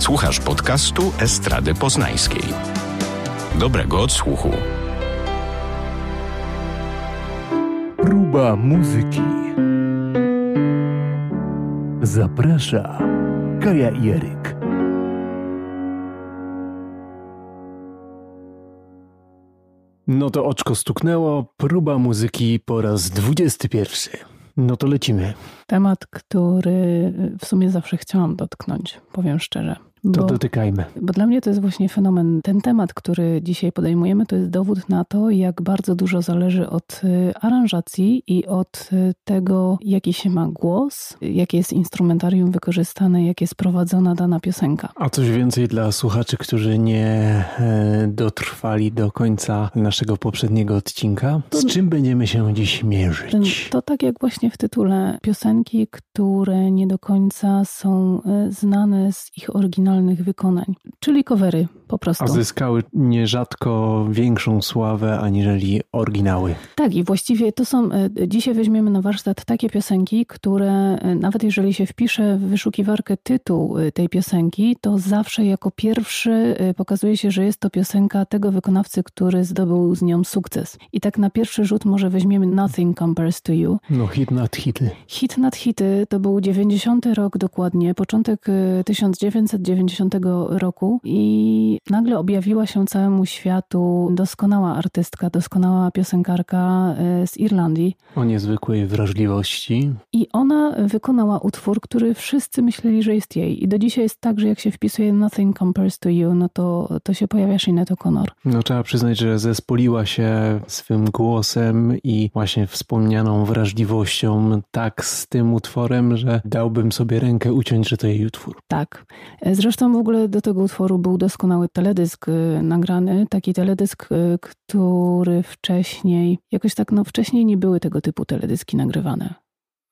Słuchasz podcastu Estrady Poznańskiej. Dobrego odsłuchu. Próba muzyki. Zaprasza Kaja Jeryk. No to oczko stuknęło, próba muzyki po raz 21. No to lecimy. Temat, który w sumie zawsze chciałam dotknąć, powiem szczerze. To bo, dotykajmy. Bo dla mnie to jest właśnie fenomen. Ten temat, który dzisiaj podejmujemy, to jest dowód na to, jak bardzo dużo zależy od y, aranżacji i od y, tego, jaki się ma głos, jakie jest instrumentarium wykorzystane, jak jest prowadzona dana piosenka. A coś więcej dla słuchaczy, którzy nie e, dotrwali do końca naszego poprzedniego odcinka. Z czym będziemy się dziś mierzyć? To tak jak właśnie w tytule piosenki, które nie do końca są e, znane z ich oryginalnych oryginalnych wykonań, czyli covery po prostu. A zyskały nierzadko większą sławę aniżeli oryginały. Tak i właściwie to są, e, dzisiaj weźmiemy na warsztat takie piosenki, które e, nawet jeżeli się wpisze w wyszukiwarkę tytuł e, tej piosenki, to zawsze jako pierwszy pokazuje się, że jest to piosenka tego wykonawcy, który zdobył z nią sukces. I tak na pierwszy rzut może weźmiemy Nothing Compares to You. No hit nad hity. Hit nad hity to był 90 rok dokładnie, początek 1990 90 roku i nagle objawiła się całemu światu doskonała artystka, doskonała piosenkarka e, z Irlandii. O niezwykłej wrażliwości. I ona wykonała utwór, który wszyscy myśleli, że jest jej. I do dzisiaj jest tak, że jak się wpisuje Nothing Compares to You, no to, to się pojawia Sinead O'Connor. No trzeba przyznać, że zespoliła się swym głosem i właśnie wspomnianą wrażliwością tak z tym utworem, że dałbym sobie rękę uciąć, że to jej utwór. Tak. Zresztą Zresztą w ogóle do tego utworu był doskonały teledysk y, nagrany, taki teledysk, y, który wcześniej, jakoś tak, no wcześniej nie były tego typu teledyski nagrywane.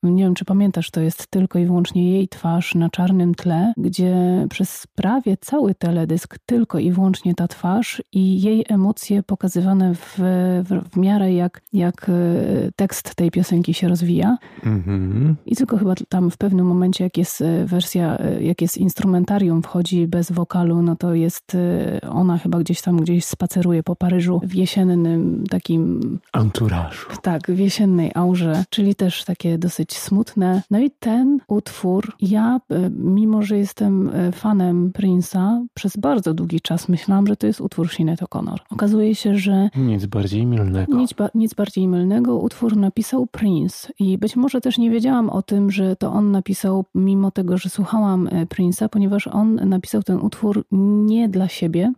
Nie wiem, czy pamiętasz, to jest tylko i wyłącznie jej twarz na czarnym tle, gdzie przez prawie cały teledysk tylko i wyłącznie ta twarz i jej emocje pokazywane w, w, w miarę jak, jak e, tekst tej piosenki się rozwija. Mm-hmm. I tylko chyba tam w pewnym momencie, jak jest e, wersja, e, jak jest instrumentarium, wchodzi bez wokalu, no to jest ona chyba gdzieś tam gdzieś spaceruje po Paryżu w jesiennym takim... Anturażu. Tak, w jesiennej aurze, czyli też takie dosyć dosyć smutne. No i ten utwór, ja, e, mimo że jestem e, fanem Prince'a, przez bardzo długi czas myślałam, że to jest utwór Sinead O'Connor. Okazuje się, że... Nic bardziej mylnego. Nic, ba nic bardziej mylnego. Utwór napisał Prince i być może też nie wiedziałam o tym, że to on napisał, mimo tego, że słuchałam e, Prince'a, ponieważ on napisał ten utwór nie dla siebie,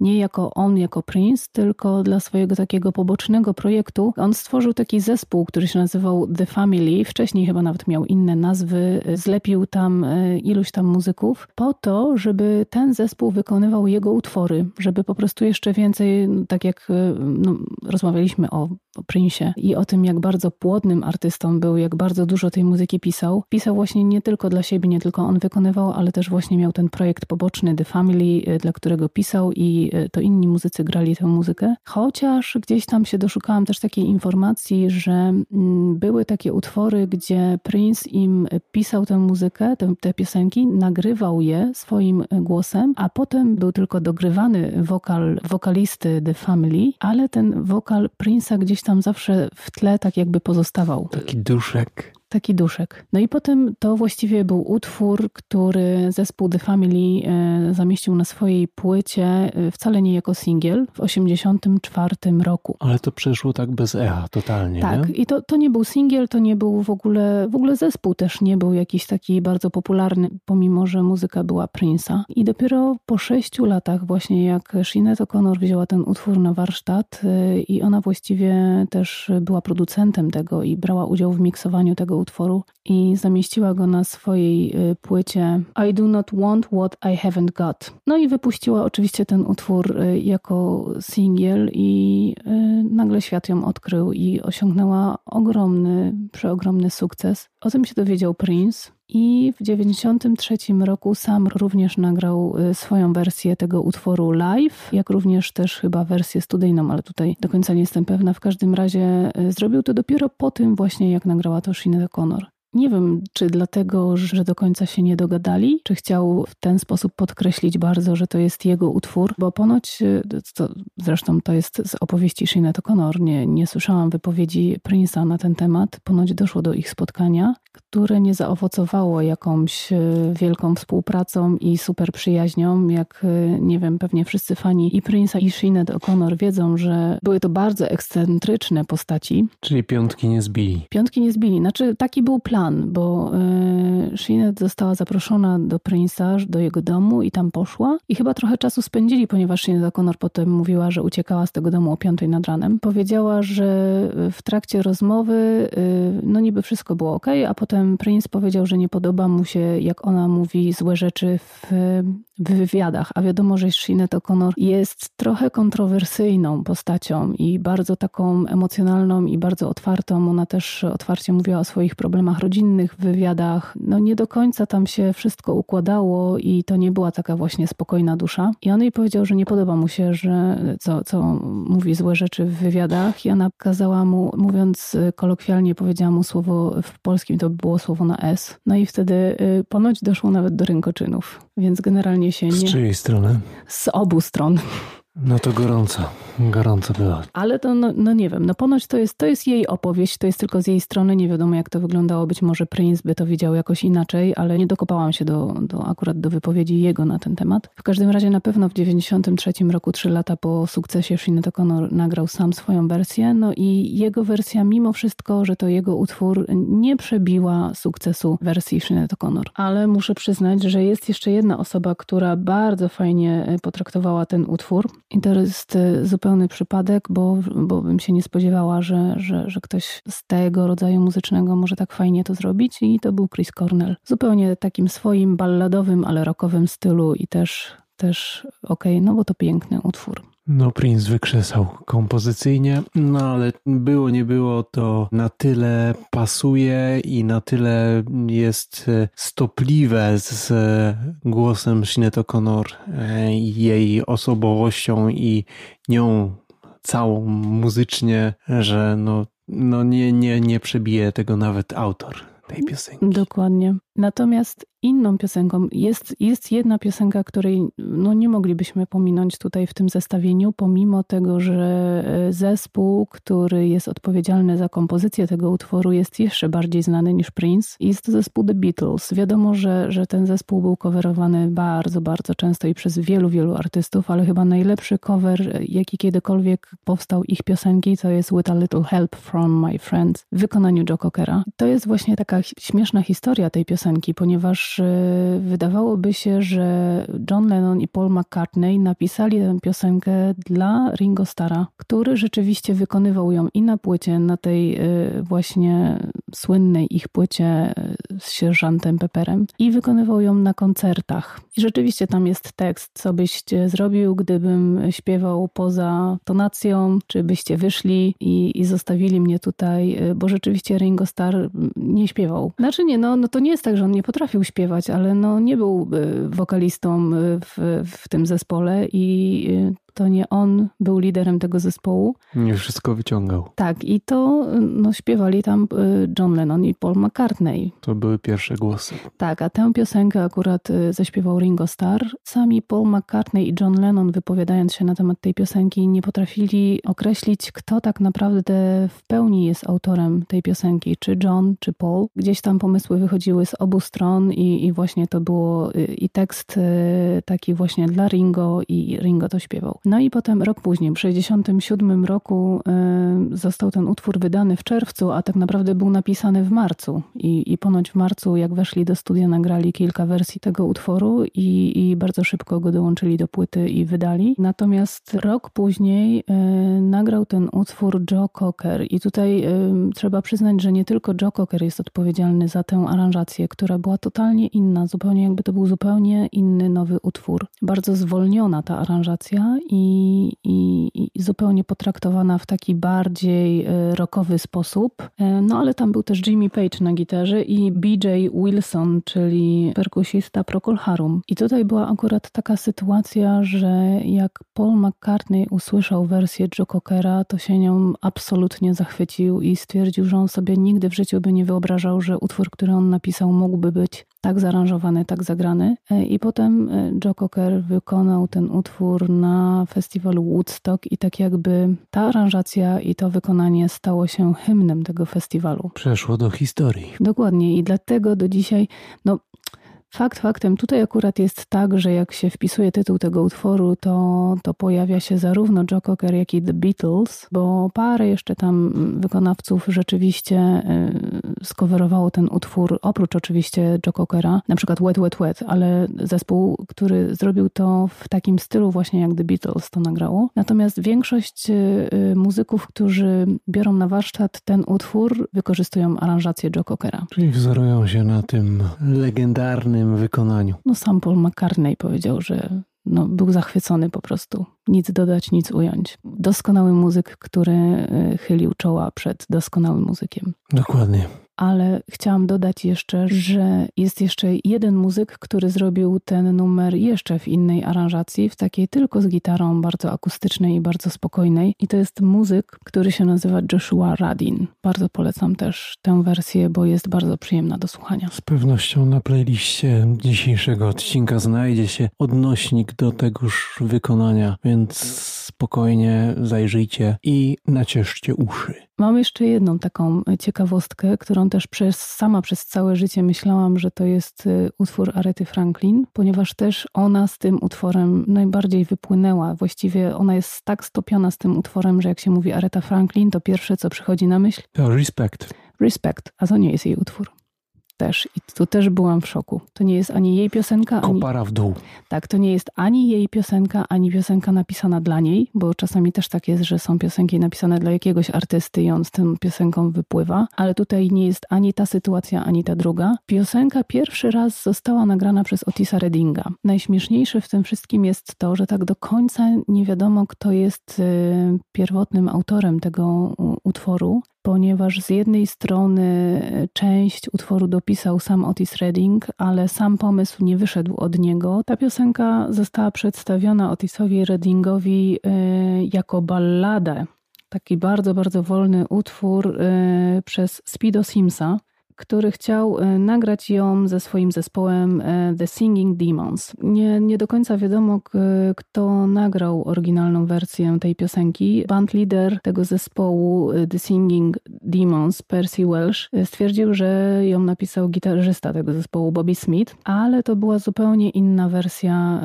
nie jako on, jako Prince, tylko dla swojego takiego pobocznego projektu. On stworzył taki zespół, który się nazywał The Family. Wcześniej wcześniej chyba nawet miał inne nazwy, zlepił tam e, iluś tam muzyków, po to, żeby ten zespół wykonywał jego utwory, żeby po prostu jeszcze więcej, tak jak e, no, rozmawialiśmy o, o Prince'ie i o tym, jak bardzo płodnym artystą był, jak bardzo dużo tej muzyki pisał. Pisał właśnie nie tylko dla siebie, nie tylko on wykonywał, ale też właśnie miał ten projekt poboczny The Family, dla którego pisał i to inni muzycy grali tę muzykę. Chociaż gdzieś tam się doszukałam też takiej informacji, że mm, były takie utwory, gdzie Prince im pisał tę muzykę, te, te piosenki, nagrywał je swoim głosem, a potem był tylko dogrywany wokal wokalisty The Family, ale ten wokal Prince'a gdzieś tam zawsze w tle tak jakby pozostawał. Taki duszek. Taki duszek. No i potem to właściwie był utwór, który zespół The Family e, zamieścił na swojej płycie, e, wcale nie jako singiel, w 1984 roku. Ale to przeszło tak bez echa, totalnie. Tak, nie? i to, to nie był singiel, to nie był w ogóle, w ogóle zespół też nie był jakiś taki bardzo popularny, pomimo że muzyka była Prince'a. I dopiero po sześciu latach, właśnie jak Sinead O'Connor wzięła ten utwór na warsztat e, i ona właściwie też była producentem tego i brała udział w miksowaniu tego utworu i zamieściła go na swojej y, płycie I Do Not Want What I Haven't Got. No i wypuściła oczywiście ten utwór y, jako singiel i y, nagle świat ją odkrył i osiągnęła ogromny, przeogromny sukces. O tym się dowiedział Prince. I w 1993 roku sam również nagrał swoją wersję tego utworu live, jak również też chyba wersję studyjną, ale tutaj do końca nie jestem pewna. W każdym razie zrobił to dopiero po tym właśnie, jak nagrała to Sinead O'Connor. Nie wiem, czy dlatego, że do końca się nie dogadali, czy chciał w ten sposób podkreślić bardzo, że to jest jego utwór, bo ponoć, y, to, zresztą to jest z opowieści Sinead O'Connor, nie, nie słyszałam wypowiedzi Prince'a na ten temat, ponoć doszło do ich spotkania, które nie zaowocowało jakąś y, wielką współpracą i super przyjaźnią, jak y, nie wiem, pewnie wszyscy fani i Prince'a i Sinead O'Connor wiedzą, że były to bardzo ekscentryczne postaci. Czyli piątki nie zbili. Piątki nie zbili, znaczy taki był plan, bo y, Sinead została zaproszona do Prince'a, do jego domu i tam poszła i chyba trochę czasu spędzili, ponieważ Sinead O'Connor potem mówiła, że uciekała z tego domu o piątej nad ranem. Powiedziała, że w trakcie rozmowy no niby wszystko było ok, a potem Prince powiedział, że nie podoba mu się, jak ona mówi złe rzeczy w w wywiadach, a wiadomo, że Sinead O'Connor jest trochę kontrowersyjną postacią i bardzo taką emocjonalną i bardzo otwartą. Ona też otwarcie mówiła o swoich problemach rodzinnych w wywiadach. No nie do końca tam się wszystko układało i to nie była taka właśnie spokojna dusza. I on jej powiedział, że nie podoba mu się, że co, co mówi złe rzeczy w wywiadach i ona kazała mu, mówiąc kolokwialnie, powiedziała mu słowo w polskim, to było słowo na S. No i wtedy y, ponoć doszło nawet do rękoczynów. Więc generalnie się nie... Z czyjej strony? Z obu stron. No to gorąco, gorąco było. Ale to, no, no, nie wiem, no ponoć to jest, to jest jej opowieść, to jest tylko z jej strony, nie wiadomo jak to wyglądało, być może Prince by to widział jakoś inaczej, ale nie dokopałam się do, do akurat do wypowiedzi jego na ten temat. W każdym razie na pewno w 93 roku, trzy lata po sukcesie Sinead O'Connor nagrał sam swoją wersję, no i jego wersja mimo wszystko, że to jego utwór nie przebiła sukcesu wersji Sinead O'Connor. Ale muszę przyznać, że jest jeszcze jedna osoba, która bardzo fajnie e, potraktowała ten utwór, i to jest y, zupełny przypadek, bo, bo bym się nie spodziewała, że, że, że ktoś z tego rodzaju muzycznego może tak fajnie to zrobić. I to był Chris Cornell. Zupełnie takim swoim balladowym, ale rockowym stylu i też, też okej, okay, no bo to piękny utwór. No, Prince wykrzesał kompozycyjnie, no ale było, nie było, to na tyle pasuje i na tyle jest e, stopliwe z głosem Sinead O'Connor, e, jej osobowością i nią całą muzycznie, że no, no nie, nie, nie przebije tego nawet autor tej piosenki. Dokładnie. Natomiast inną piosenką jest, jest jedna piosenka, której no, nie moglibyśmy pominąć tutaj w tym zestawieniu, pomimo tego, że e, zespół, który jest odpowiedzialny za kompozycję tego utworu, jest jeszcze bardziej znany niż Prince. Jest to zespół The Beatles. Wiadomo, że, że ten zespół był coverowany bardzo, bardzo często i przez wielu, wielu artystów, ale chyba najlepszy cover, jaki kiedykolwiek powstał ich piosenki, to jest With a Little Help from My Friends w wykonaniu Joe Cockera. To jest właśnie taka śmieszna historia tej piosenki piosenki, ponieważ y, wydawałoby się, że John Lennon i Paul McCartney napisali tę piosenkę dla Ringo Starra, który rzeczywiście wykonywał ją i na płycie, na tej y, właśnie słynnej ich płycie y, z sierżantem Pepperem i wykonywał ją na koncertach. I rzeczywiście tam jest tekst, co byście zrobił, gdybym śpiewał poza tonacją, czy byście wyszli i, i zostawili mnie tutaj, bo rzeczywiście Ringo Starr nie śpiewał. Znaczy nie, no, no to nie jest tak, że on nie potrafił śpiewać, ale no nie był wokalistą y, w, w tym zespole i y, to nie on był liderem tego zespołu. Nie wszystko wyciągał. Tak, i to no, śpiewali tam y, John Lennon i Paul McCartney. To były pierwsze głosy. Tak, a tę piosenkę akurat y, zaśpiewał Ringo Starr. Sami Paul McCartney i John Lennon, wypowiadając się na temat tej piosenki, nie potrafili określić, kto tak naprawdę w pełni jest autorem tej piosenki, czy John, czy Paul. Gdzieś tam pomysły wychodziły z obu stron i, i właśnie to było y, i tekst taki właśnie dla Ringo i Ringo to śpiewał. No i potem rok później, w 1967 roku y, został ten utwór wydany w czerwcu, a tak naprawdę był napisany w marcu. I, i ponoć w marcu, jak weszli do studia, nagrali kilka wersji tego utworu i, i bardzo szybko go dołączyli do płyty i wydali. Natomiast rok później y, nagrał ten utwór Joe Cocker. I tutaj y, trzeba przyznać, że nie tylko Joe Cocker jest odpowiedzialny za tę aranżację, która była totalnie inna, zupełnie jakby to był zupełnie inny nowy utwór. Bardzo zwolniona ta aranżacja i, i, i, zupełnie potraktowana w taki bardziej e, rockowy sposób. E, no ale tam był też Jimmy Page na gitarze i BJ Wilson, czyli perkusista Procol Harum. I tutaj była akurat taka sytuacja, że jak Paul McCartney usłyszał wersję Joe Cockera, to się nią absolutnie zachwycił i stwierdził, że on sobie nigdy w życiu by nie wyobrażał, że utwór, który on napisał, mógłby być tak zaaranżowany, tak zagrany. E, I potem e, Joe Cocker wykonał ten utwór na festiwalu Woodstock i tak jakby ta aranżacja i to wykonanie stało się hymnem tego festiwalu. Przeszło do historii. Dokładnie i dlatego do dzisiaj, no Fakt faktem, tutaj akurat jest tak, że jak się wpisuje tytuł tego utworu, to, to pojawia się zarówno Joe Cocker, jak i The Beatles, bo parę jeszcze tam wykonawców rzeczywiście y, skowerowało ten utwór, oprócz oczywiście Joe Cockera, na przykład Wet Wet Wet, ale zespół, który zrobił to w takim stylu właśnie jak The Beatles to nagrało. Natomiast większość y, muzyków, którzy biorą na warsztat ten utwór, wykorzystują aranżację Joe Cockera. Czyli wzorują się na tym legendarnym wykonaniu. No sam Paul McCartney powiedział, że no, był zachwycony po prostu. Nic dodać, nic ująć. Doskonały muzyk, który y, chylił czoła przed doskonałym muzykiem. Dokładnie ale chciałam dodać jeszcze, że jest jeszcze jeden muzyk, który zrobił ten numer jeszcze w innej aranżacji, w takiej tylko z gitarą, bardzo akustycznej i bardzo spokojnej. I to jest muzyk, który się nazywa Joshua Radin. Bardzo polecam też tę wersję, bo jest bardzo przyjemna do słuchania. Z pewnością na playliście dzisiejszego odcinka znajdzie się odnośnik do tegoż wykonania, więc spokojnie zajrzyjcie i nacieszcie uszy. Mam jeszcze jedną taką ciekawostkę, którą też przez, sama przez całe życie myślałam, że to jest y, utwór Arety Franklin, ponieważ też ona z tym utworem najbardziej wypłynęła. Właściwie ona jest tak stopiona z tym utworem, że jak się mówi Areta Franklin, to pierwsze co przychodzi na myśl? To respect. Respect, a to nie jest jej utwór też. I tu też byłam w szoku. To nie jest ani jej piosenka, ani... Kopara w dół. Tak, to nie jest ani jej piosenka, ani piosenka napisana dla niej, bo czasami też tak jest, że są piosenki napisane dla jakiegoś artysty i on z tym piosenką wypływa, ale tutaj nie jest ani ta sytuacja, ani ta druga. Piosenka pierwszy raz została nagrana przez Otisa Reddinga. Najśmieszniejsze w tym wszystkim jest to, że tak do końca nie wiadomo, kto jest y, pierwotnym autorem tego utworu, ponieważ z jednej strony e, część utworu dopisał sam Otis Redding, ale sam pomysł nie wyszedł od niego. Ta piosenka została przedstawiona Otisowi Reddingowi e, jako balladę. Taki bardzo, bardzo wolny utwór e, przez Speedo Simsa który chciał e, nagrać ją ze swoim zespołem e, The Singing Demons. Nie, nie do końca wiadomo, kto nagrał oryginalną wersję tej piosenki. Band tego zespołu e, The Singing Demons, Percy Welsh, stwierdził, że ją napisał gitarzysta tego zespołu Bobby Smith, ale to była zupełnie inna wersja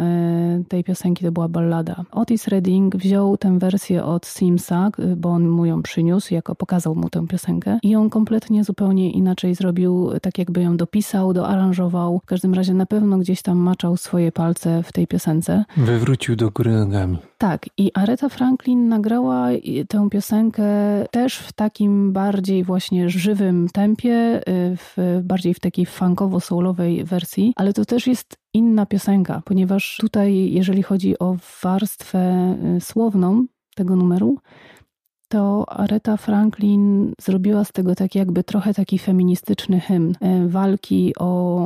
tej piosenki, to była ballada. Otis Redding wziął tę wersję od Simsa, bo on mu ją przyniósł, jako pokazał mu tę piosenkę i ją kompletnie zupełnie inaczej zrobił zrobił tak, jakby ją dopisał, doaranżował. W każdym razie na pewno gdzieś tam maczał swoje palce w tej piosence. Wywrócił do góry nogami. Tak, i Aretha Franklin nagrała tę piosenkę też w takim bardziej właśnie żywym tempie, y, w, bardziej w takiej funkowo-soulowej wersji, ale to też jest inna piosenka, ponieważ tutaj, jeżeli chodzi o warstwę y, słowną tego numeru, to Aretha Franklin zrobiła z tego tak jakby trochę taki feministyczny hymn e, walki o,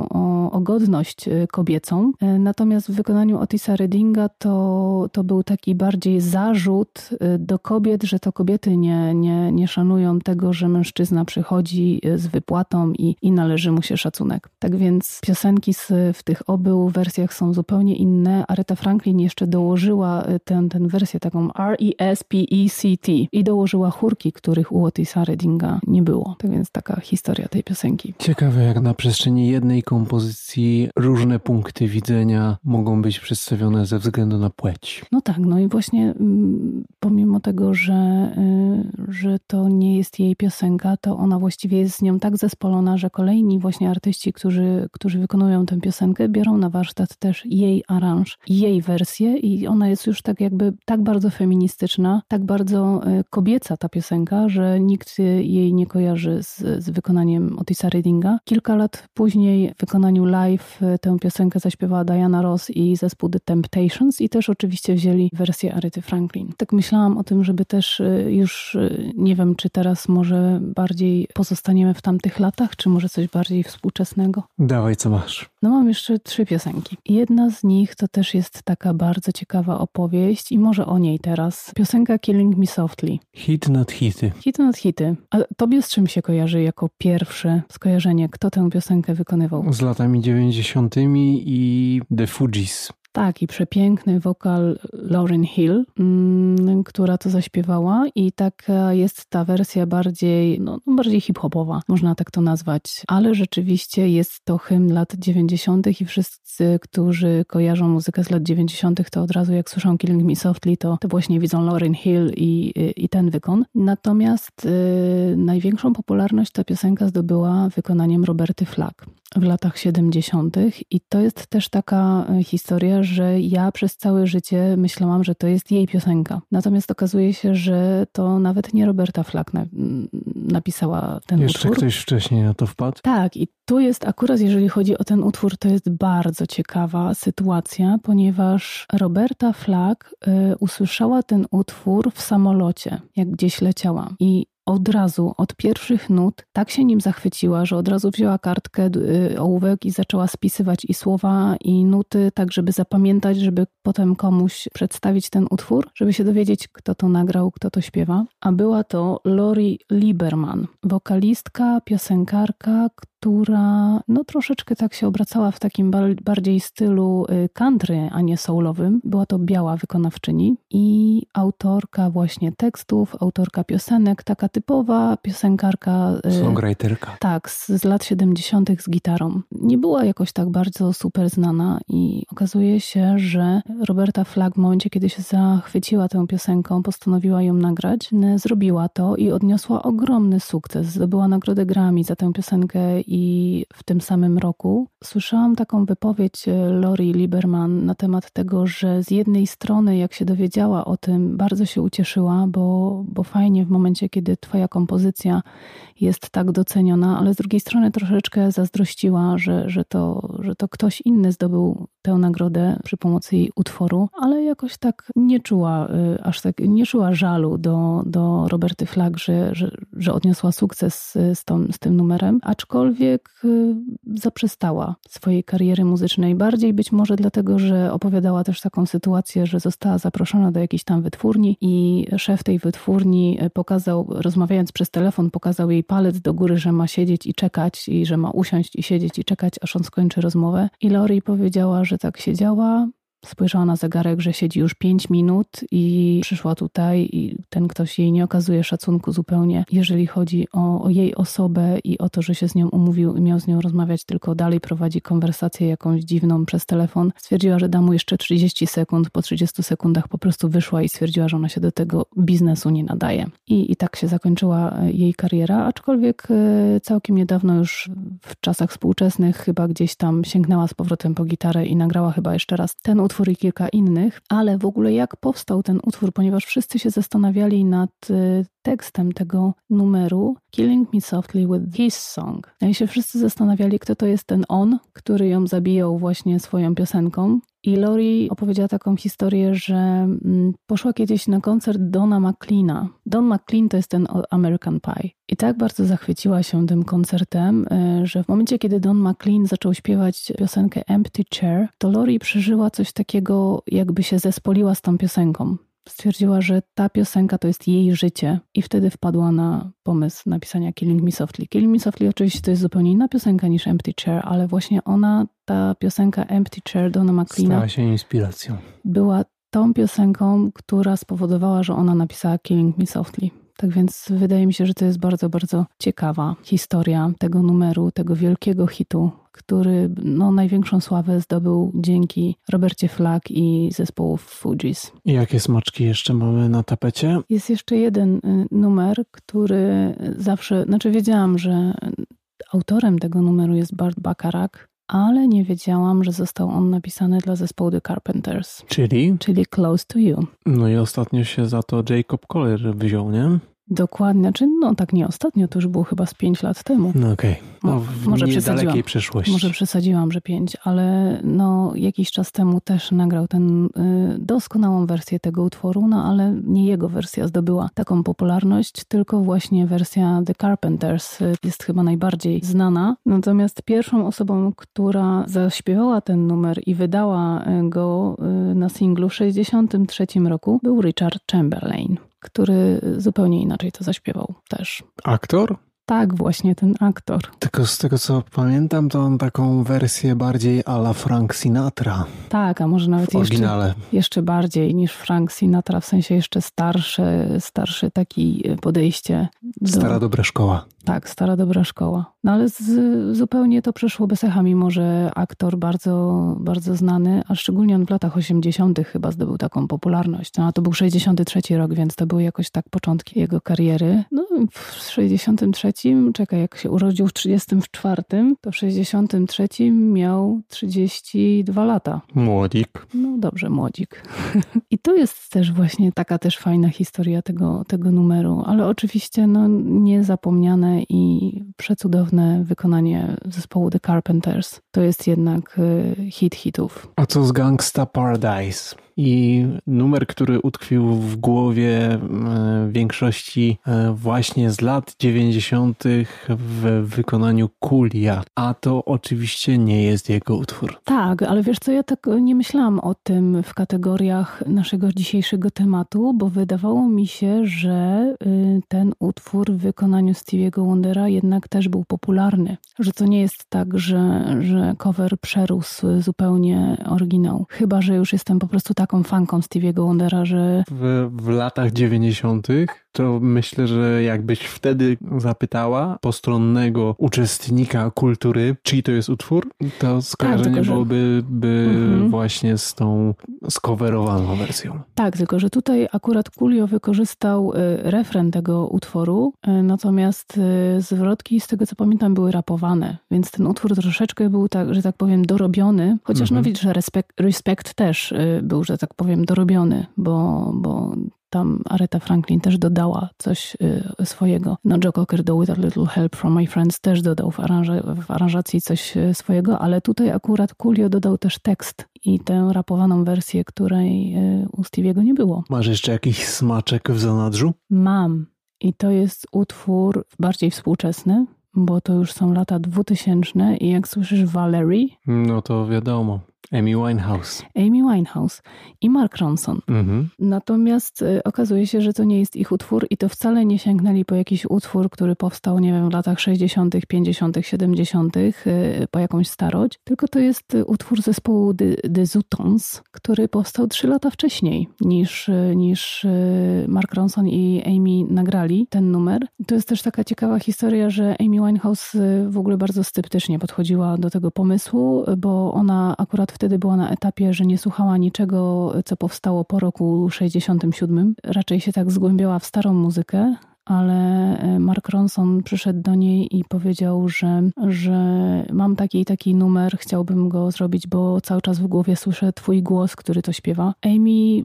o, o godność e, kobiecą. E, natomiast w wykonaniu Otisa Reddinga to, to był taki bardziej zarzut do kobiet, że to kobiety nie, nie, nie szanują tego, że mężczyzna przychodzi z wypłatą i, i należy mu się szacunek. Tak więc piosenki z, w tych obu wersjach są zupełnie inne. Aretha Franklin jeszcze dołożyła tę ten wersję taką R-E-S-P-E-C-T i dołożyła chórki, których u Otisa Reddinga nie było. Tak więc taka historia tej piosenki. Ciekawe, jak na przestrzeni jednej kompozycji różne punkty widzenia mogą być przedstawione ze względu na płeć. No tak, no i właśnie mm, pomimo tego, że, y, że to nie jest jej piosenka, to ona właściwie jest z nią tak zespolona, że kolejni właśnie artyści, którzy, którzy wykonują tę piosenkę, biorą na warsztat też jej aranż, jej wersję i ona jest już tak jakby tak bardzo feministyczna, tak bardzo y, kobieca ta piosenka, że nikt jej nie kojarzy z, z wykonaniem Otisa Reddinga. Kilka lat później w wykonaniu live tę piosenkę zaśpiewała Diana Ross i zespół The Temptations i też oczywiście wzięli wersję Arethy Franklin. Tak myślałam o tym, żeby też y, już, y, nie wiem, czy teraz może bardziej pozostaniemy w tamtych latach, czy może coś bardziej współczesnego. Dawaj, co masz. No mam jeszcze trzy piosenki. Jedna z nich to też jest taka bardzo ciekawa opowieść i może o niej teraz. Piosenka Killing Me Softly. Hit nad hity. Hity nad hity. A tobie z czym się kojarzy jako pierwsze skojarzenie? Kto tę piosenkę wykonywał? Z latami 90. i The Fugees. Tak, i przepiękny wokal Lauryn Hill, mm, która to zaśpiewała i taka jest ta wersja bardziej, no, no, bardziej hip-hopowa, można tak to nazwać. Ale rzeczywiście jest to hymn lat 90. i wszyscy, którzy kojarzą muzykę z lat 90., to od razu jak słyszą Killing Me Softly, to, to właśnie widzą Lauryn Hill i, i ten wykon. Natomiast y, największą popularność ta piosenka zdobyła wykonaniem Roberty Flack w latach 70. I to jest też taka e, historia, że ja przez całe życie myślałam, że to jest jej piosenka. Natomiast okazuje się, że to nawet nie Roberta Flack na, napisała ten Jeszcze utwór. Jeszcze ktoś wcześniej na to wpadł? Tak, i tu jest akurat, jeżeli chodzi o ten utwór, to jest bardzo ciekawa sytuacja, ponieważ Roberta Flack y, usłyszała ten utwór w samolocie, jak gdzieś leciała. I od razu, od pierwszych nut, tak się nim zachwyciła, że od razu wzięła kartkę, y, ołówek i zaczęła spisywać i słowa, i nuty, tak żeby zapamiętać, żeby potem komuś przedstawić ten utwór, żeby się dowiedzieć, kto to nagrał, kto to śpiewa. A była to Lori Lieberman, wokalistka, piosenkarka, która no troszeczkę tak się obracała w takim bardziej stylu y, country, a nie soulowym. Była to biała wykonawczyni i autorka właśnie tekstów, autorka piosenek, taka typowa piosenkarka. Y, Songwriterka. Tak, z, z lat 70. z gitarą. Nie była jakoś tak bardzo super znana i okazuje się, że Roberta Flack w momencie, kiedy się zachwyciła tą piosenką, postanowiła ją nagrać, zrobiła to i odniosła ogromny sukces. Zdobyła nagrodę Grammy za tę piosenkę i w tym samym roku słyszałam taką wypowiedź e, Lori Lieberman na temat tego, że z jednej strony, jak się dowiedziała o tym, bardzo się ucieszyła, bo, bo fajnie w momencie, kiedy Twoja kompozycja jest tak doceniona, ale z drugiej strony troszeczkę zazdrościła, że, że, to, że to ktoś inny zdobył tę nagrodę przy pomocy jej utworu, ale jakoś tak nie czuła, e, aż tak nie czuła żalu do, do Roberty Flack, że, że, że odniosła sukces z, tą, z tym numerem, aczkolwiek y, zaprzestała swojej kariery muzycznej. Bardziej być może dlatego, że opowiadała też taką sytuację, że została zaproszona do jakiejś tam wytwórni i szef tej wytwórni y, pokazał, rozmawiając przez telefon, pokazał jej palec do góry, że ma siedzieć i czekać i że ma usiąść i siedzieć i czekać, aż on skończy rozmowę. I Lori powiedziała, że tak siedziała, Spojrzała na zegarek, że siedzi już pięć minut i przyszła tutaj i ten ktoś jej nie okazuje szacunku zupełnie, jeżeli chodzi o, o, jej osobę i o to, że się z nią umówił i miał z nią rozmawiać, tylko dalej prowadzi konwersację jakąś dziwną przez telefon. Stwierdziła, że da mu jeszcze 30 sekund, po 30 sekundach po prostu wyszła i stwierdziła, że ona się do tego biznesu nie nadaje. I, i tak się zakończyła jej kariera, aczkolwiek e, całkiem niedawno już w czasach współczesnych chyba gdzieś tam sięgnęła z powrotem po gitarę i nagrała chyba jeszcze raz ten utwór i kilka innych, ale w ogóle jak powstał ten utwór, ponieważ wszyscy się zastanawiali nad y, tekstem tego numeru Killing Me Softly with His Song. No I się wszyscy zastanawiali, kto to jest ten on, który ją zabijał właśnie swoją piosenką. I Lori opowiedziała taką historię, że mm, poszła kiedyś na koncert Dona McLeana. Don McLean to jest ten American Pie. I tak bardzo zachwyciła się tym koncertem, y, że w momencie, kiedy Don McLean zaczął śpiewać piosenkę Empty Chair, to Lori przeżyła coś takiego, jakby się zespoliła z tą piosenką stwierdziła, że ta piosenka to jest jej życie i wtedy wpadła na pomysł napisania Killing Me Softly. Killing Me Softly oczywiście to jest zupełnie inna piosenka niż Empty Chair, ale właśnie ona, ta piosenka Empty Chair Dona McLeana stała się inspiracją. Była tą piosenką, która spowodowała, że ona napisała Killing Me Softly. Tak więc wydaje mi się, że to jest bardzo, bardzo ciekawa historia tego numeru, tego wielkiego hitu, który no, największą sławę zdobył dzięki Robercie Flack i zespołu Fugees. I jakie smaczki jeszcze mamy na tapecie? Jest jeszcze jeden y, numer, który zawsze, znaczy wiedziałam, że autorem tego numeru jest Bart Bacharach, ale nie wiedziałam, że został on napisany dla zespołu The Carpenters. Czyli? Czyli Close to You. No i ostatnio się za to Jacob Collier wziął, nie? Dokładnie, czy no tak nie ostatnio, to już było chyba z 5 lat temu. No okej, okay. no, w może niedalekiej przyszłości. Może przesadziłam, że 5, ale no jakiś czas temu też nagrał ten y, doskonałą wersję tego utworu, no ale nie jego wersja zdobyła taką popularność, tylko właśnie wersja The Carpenters y, jest chyba najbardziej znana. Natomiast pierwszą osobą, która zaśpiewała ten numer i wydała y, go y, na singlu w 63 roku był Richard Chamberlain który zupełnie inaczej to zaśpiewał też. Aktor? Tak, właśnie ten aktor. Tylko z tego co pamiętam, to on taką wersję bardziej ala Frank Sinatra. Tak, a może nawet jeszcze, jeszcze bardziej niż Frank Sinatra, w sensie jeszcze starsze, starsze taki podejście. Do... Stara dobra szkoła. Tak, stara dobra szkoła. No ale z, zupełnie to przeszło bez echa, mimo że aktor bardzo, bardzo znany, a szczególnie on w latach 80. chyba zdobył taką popularność. No a to był 63 rok, więc to były jakoś tak początki jego kariery. No w 63, czekaj, jak się urodził w 34, to w 63 miał 32 lata. Młodzik. No dobrze, młodzik. I to jest też właśnie taka też fajna historia tego, tego numeru, ale oczywiście no niezapomniane i przecudowne wykonanie zespołu The Carpenters. To jest jednak y, hit hitów. A co z Gangsta Paradise? I numer, który utkwił w głowie e, większości e, właśnie z lat 90. w wykonaniu Kulia. A to oczywiście nie jest jego utwór. Tak, ale wiesz co, ja tak nie myślałam o tym w kategoriach naszego dzisiejszego tematu, bo wydawało mi się, że y, ten utwór w wykonaniu Stevie'ego Wondera jednak też był popularny. Że to nie jest tak, że, że cover przerósł zupełnie oryginał. Chyba, że już jestem po prostu tak taką fanką Stevie'ego Wondera, że... W, w latach 90 to myślę, że jakbyś wtedy zapytała postronnego uczestnika kultury, czyj to jest utwór, to skojarzenie tak, byłoby by mhm. właśnie z tą skowerowaną wersją. Tak, tylko że tutaj akurat Kulio wykorzystał y, refren tego utworu, y, natomiast y, zwrotki z tego co pamiętam były rapowane, więc ten utwór troszeczkę był tak, że tak powiem dorobiony, chociaż mhm. no widzisz, że respekt, respekt też był, że tak powiem dorobiony, bo, bo tam Aretha Franklin też dodała coś y, swojego. No Joe Cocker do With a Little Help from My Friends też dodał w, aranża w aranżacji coś y, swojego, ale tutaj akurat Coolio dodał też tekst i tę rapowaną wersję, której y, u Stevie'ego nie było. Masz jeszcze jakiś smaczek w zanadrzu? Mam. I to jest utwór bardziej współczesny, bo to już są lata 2000 i jak słyszysz Valerie... No to wiadomo. Amy Winehouse. Amy Winehouse i Mark Ronson. Mhm. Natomiast y, okazuje się, że to nie jest ich utwór i to wcale nie sięgnęli po jakiś utwór, który powstał, nie wiem, w latach 60., 50., 70., y, po jakąś starość, tylko to jest y, utwór zespołu The, Zutons, który powstał trzy lata wcześniej niż, niż Mark Ronson i Amy nagrali ten numer. To jest też taka ciekawa historia, że Amy Winehouse w ogóle bardzo sceptycznie podchodziła do tego pomysłu, bo ona akurat wtedy była na etapie, że nie słuchała niczego, co powstało po roku 67. Raczej się tak zgłębiała w starą muzykę, ale e, Mark Ronson przyszedł do niej i powiedział, że, że mam taki i taki numer, chciałbym go zrobić, bo cały czas w głowie słyszę twój głos, który to śpiewa. Amy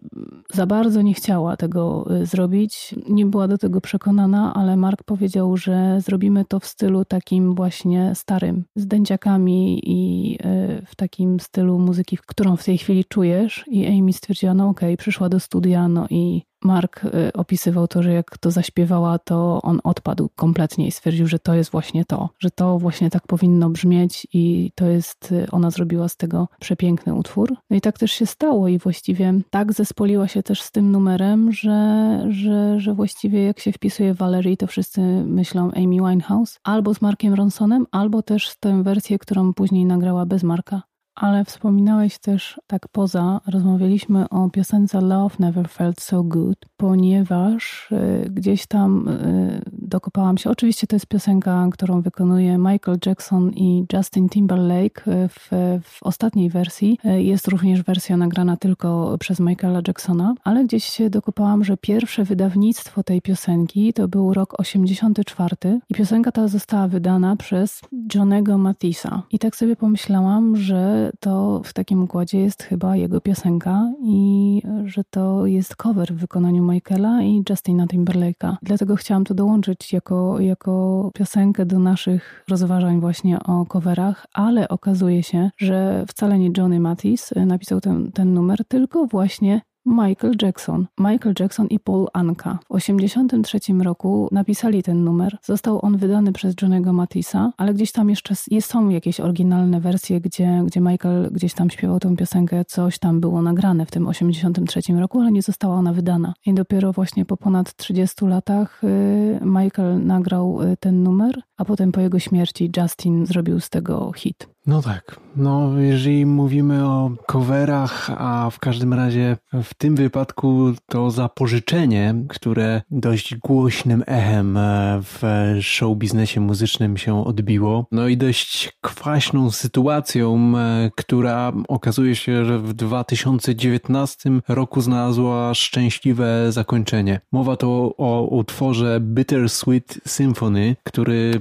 za bardzo nie chciała tego e, zrobić, nie była do tego przekonana, ale Mark powiedział, że zrobimy to w stylu takim właśnie starym, z dęciakami i e, w takim stylu muzyki, którą w tej chwili czujesz. I Amy stwierdziła, no okej, okay, przyszła do studia, no i Mark y, opisywał to, że jak to zaśpiewała, to on odpadł kompletnie i stwierdził, że to jest właśnie to, że to właśnie tak powinno brzmieć i to jest, y, ona zrobiła z tego przepiękny utwór. No i tak też się stało i właściwie tak zespoliła się też z tym numerem, że, że, że właściwie jak się wpisuje Valerie, to wszyscy myślą Amy Winehouse albo z Markiem Ronsonem, albo też tę wersję, którą później nagrała bez Marka ale wspominałeś też tak poza, rozmawialiśmy o piosence Love Never Felt So Good, ponieważ y, gdzieś tam y, dokopałam się, oczywiście to jest piosenka, którą wykonuje Michael Jackson i Justin Timberlake y, w, w ostatniej wersji. Jest również wersja nagrana tylko przez Michaela Jacksona, ale gdzieś się dokopałam, że pierwsze wydawnictwo tej piosenki to był rok 84 i piosenka ta została wydana przez Johnego Matisa. I tak sobie pomyślałam, że to w takim układzie jest chyba jego piosenka i że to jest cover w wykonaniu Michaela i Justina Timberlake'a. Dlatego chciałam to dołączyć jako, jako piosenkę do naszych rozważań właśnie o coverach, ale okazuje się, że wcale nie Johnny Mathis napisał ten, ten numer, tylko właśnie Michael Jackson. Michael Jackson i Paul Anka. W 1983 roku napisali ten numer. Został on wydany przez Johnego Matisa, ale gdzieś tam jeszcze są jakieś oryginalne wersje, gdzie, gdzie Michael gdzieś tam śpiewał tę piosenkę, coś tam było nagrane w tym 1983 roku, ale nie została ona wydana. I dopiero właśnie po ponad 30 latach y, Michael nagrał y, ten numer, a potem po jego śmierci Justin zrobił z tego hit. No tak. No, jeżeli mówimy o coverach, a w każdym razie w tym wypadku to zapożyczenie, które dość głośnym echem e, w show biznesie muzycznym się odbiło, no i dość kwaśną sytuacją, e, która okazuje się, że w 2019 roku znalazła szczęśliwe zakończenie. Mowa to o utworze Bittersweet Symphony, który...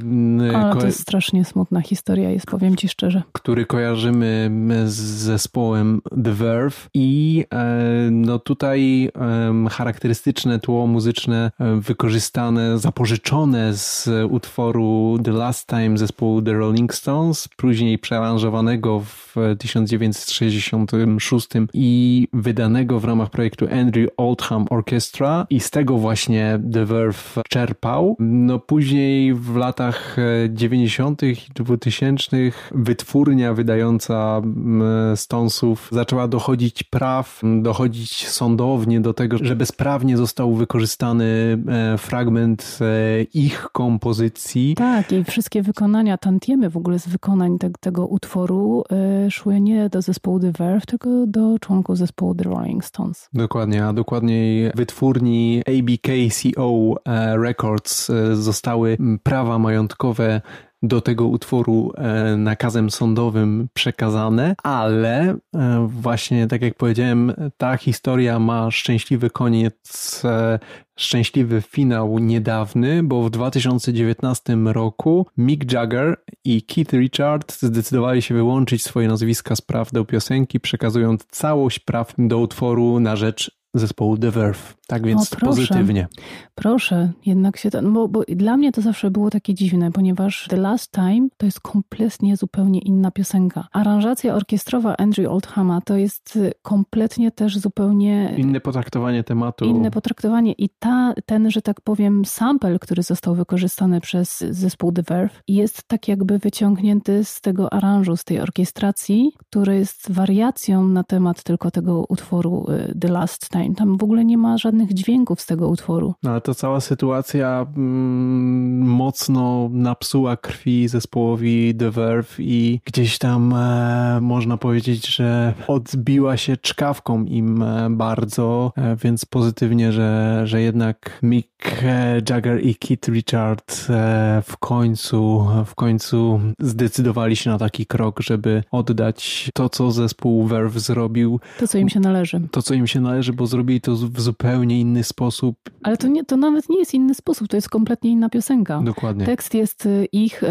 Ale to jest strasznie smutna historia jest, powiem ci szczerze który kojarzymy z zespołem The Verve i e, no tutaj charakterystyczne tło muzyczne e, wykorzystane, zapożyczone z utworu The Last Time zespołu The Rolling Stones, później przearanżowanego w 1966 i wydanego w ramach projektu Andrew Oldham Orchestra i z tego właśnie The Verve czerpał. No później w latach 90. i 2000 wytwórnia wydająca Stonesów zaczęła dochodzić praw, dochodzić sądownie do tego, że bezprawnie został wykorzystany e, fragment e, ich kompozycji. Tak, i wszystkie wykonania, tantiemy w ogóle z wykonań te, tego utworu e, szły nie do zespołu The Verve, tylko do członków zespołu The Rolling Stones. Dokładnie, a dokładniej wytwórni ABKCO Records zostały prawa majątkowe do tego utworu e, nakazem sądowym przekazane, ale e, właśnie tak jak powiedziałem, ta historia ma szczęśliwy koniec, e, szczęśliwy finał niedawny, bo w 2019 roku Mick Jagger i Keith Richard zdecydowali się wyłączyć swoje nazwiska z praw do piosenki, przekazując całość praw do utworu na rzecz zespołu The Verve. Tak więc o, proszę, pozytywnie. Proszę, jednak się to, no bo, bo dla mnie to zawsze było takie dziwne, ponieważ The Last Time to jest kompletnie zupełnie inna piosenka. Aranżacja orkiestrowa Andrew Oldhama to jest kompletnie też zupełnie... Inne potraktowanie tematu. Inne potraktowanie i ta, ten, że tak powiem, sample, który został wykorzystany przez zespół The Verve jest tak jakby wyciągnięty z tego aranżu, z tej orkiestracji, który jest wariacją na temat tylko tego utworu y, The Last Time. Tam w ogóle nie ma żadnych dźwięków z tego utworu. No, ale to cała sytuacja mm, mocno napsuła krwi zespołowi The Verve i gdzieś tam e, można powiedzieć, że odbiła się czkawką im e, bardzo, e, więc pozytywnie, że, że jednak Mick Jagger i Keith Richard e, w końcu, w końcu zdecydowali się na taki krok, żeby oddać to, co zespół Verve zrobił. To, co im się należy. To, co im się należy, bo zrobili to w zupełnie inny sposób. Ale to, nie, to nawet nie jest inny sposób, to jest kompletnie inna piosenka. Dokładnie. Tekst jest y, ich,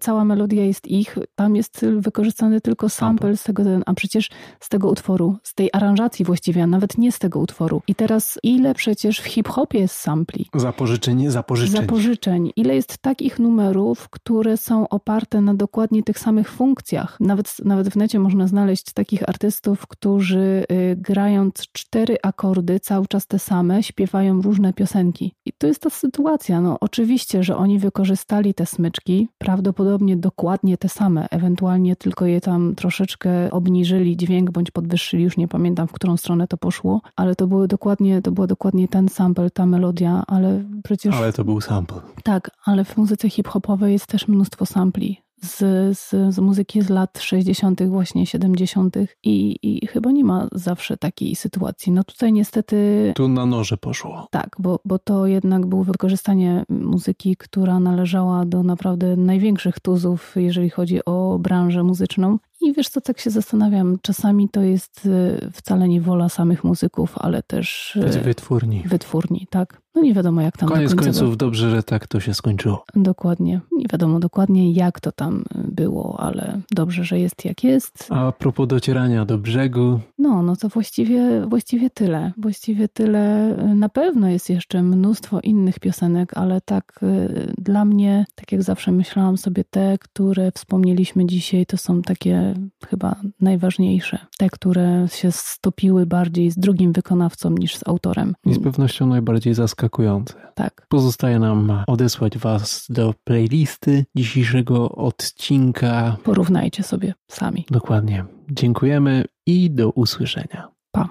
cała melodia jest ich, tam jest wykorzystany tylko sample z tego, a przecież z tego utworu, z tej aranżacji właściwie, a nawet nie z tego utworu. I teraz ile przecież w hip-hopie jest sampli? Zapożyczeń, zapożyczeń. Zapożyczeń. Ile jest takich numerów, które są oparte na dokładnie tych samych funkcjach. Nawet, nawet w necie można znaleźć takich artystów, którzy grając cztery akordy cały czas te same, śpiewają różne piosenki. I to jest ta sytuacja. No, oczywiście, że oni wykorzystali te smyczki, prawdopodobnie dokładnie te same, ewentualnie tylko je tam troszeczkę obniżyli dźwięk bądź podwyższyli, już nie pamiętam w którą stronę to poszło, ale to były dokładnie, to było dokładnie ten sample, ta melodia, ale przecież... Ale to był sample. Tak, ale w muzyce hip-hopowej jest też mnóstwo sampli z, z, z muzyki z lat 60., właśnie 70. I, I chyba nie ma zawsze takiej sytuacji. No tutaj niestety. Tu na noże poszło. Tak, bo, bo to jednak było wykorzystanie muzyki, która należała do naprawdę największych tuzów, jeżeli chodzi o branżę muzyczną. I wiesz co, tak się zastanawiam, czasami to jest y, wcale nie wola samych muzyków, ale też y, wytwórni. Wytwórni, tak. No nie wiadomo jak tam Koniec końców dobrze, że tak to się skończyło. Dokładnie. Nie wiadomo dokładnie jak to tam było, ale dobrze, że jest jak jest. A propos docierania do brzegu. No, no to właściwie, właściwie tyle. Właściwie tyle. Na pewno jest jeszcze mnóstwo innych piosenek, ale tak y, dla mnie, tak jak zawsze myślałam sobie, te, które wspomnieliśmy dzisiaj, to są takie chyba najważniejsze. Te, które się stopiły bardziej z drugim wykonawcą niż z autorem. I z pewnością najbardziej zaskakujące. Tak. Pozostaje nam odesłać Was do playlisty dzisiejszego odcinka. Porównajcie sobie sami. Dokładnie. Dziękujemy i do usłyszenia. Pa.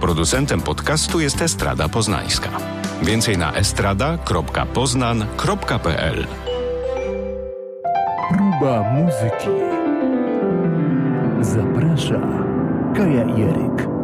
Producentem podcastu jest Estrada Poznańska. Więcej na estrada.poznan.pl Próba muzyki. Zaprasza Kaja Jeryk.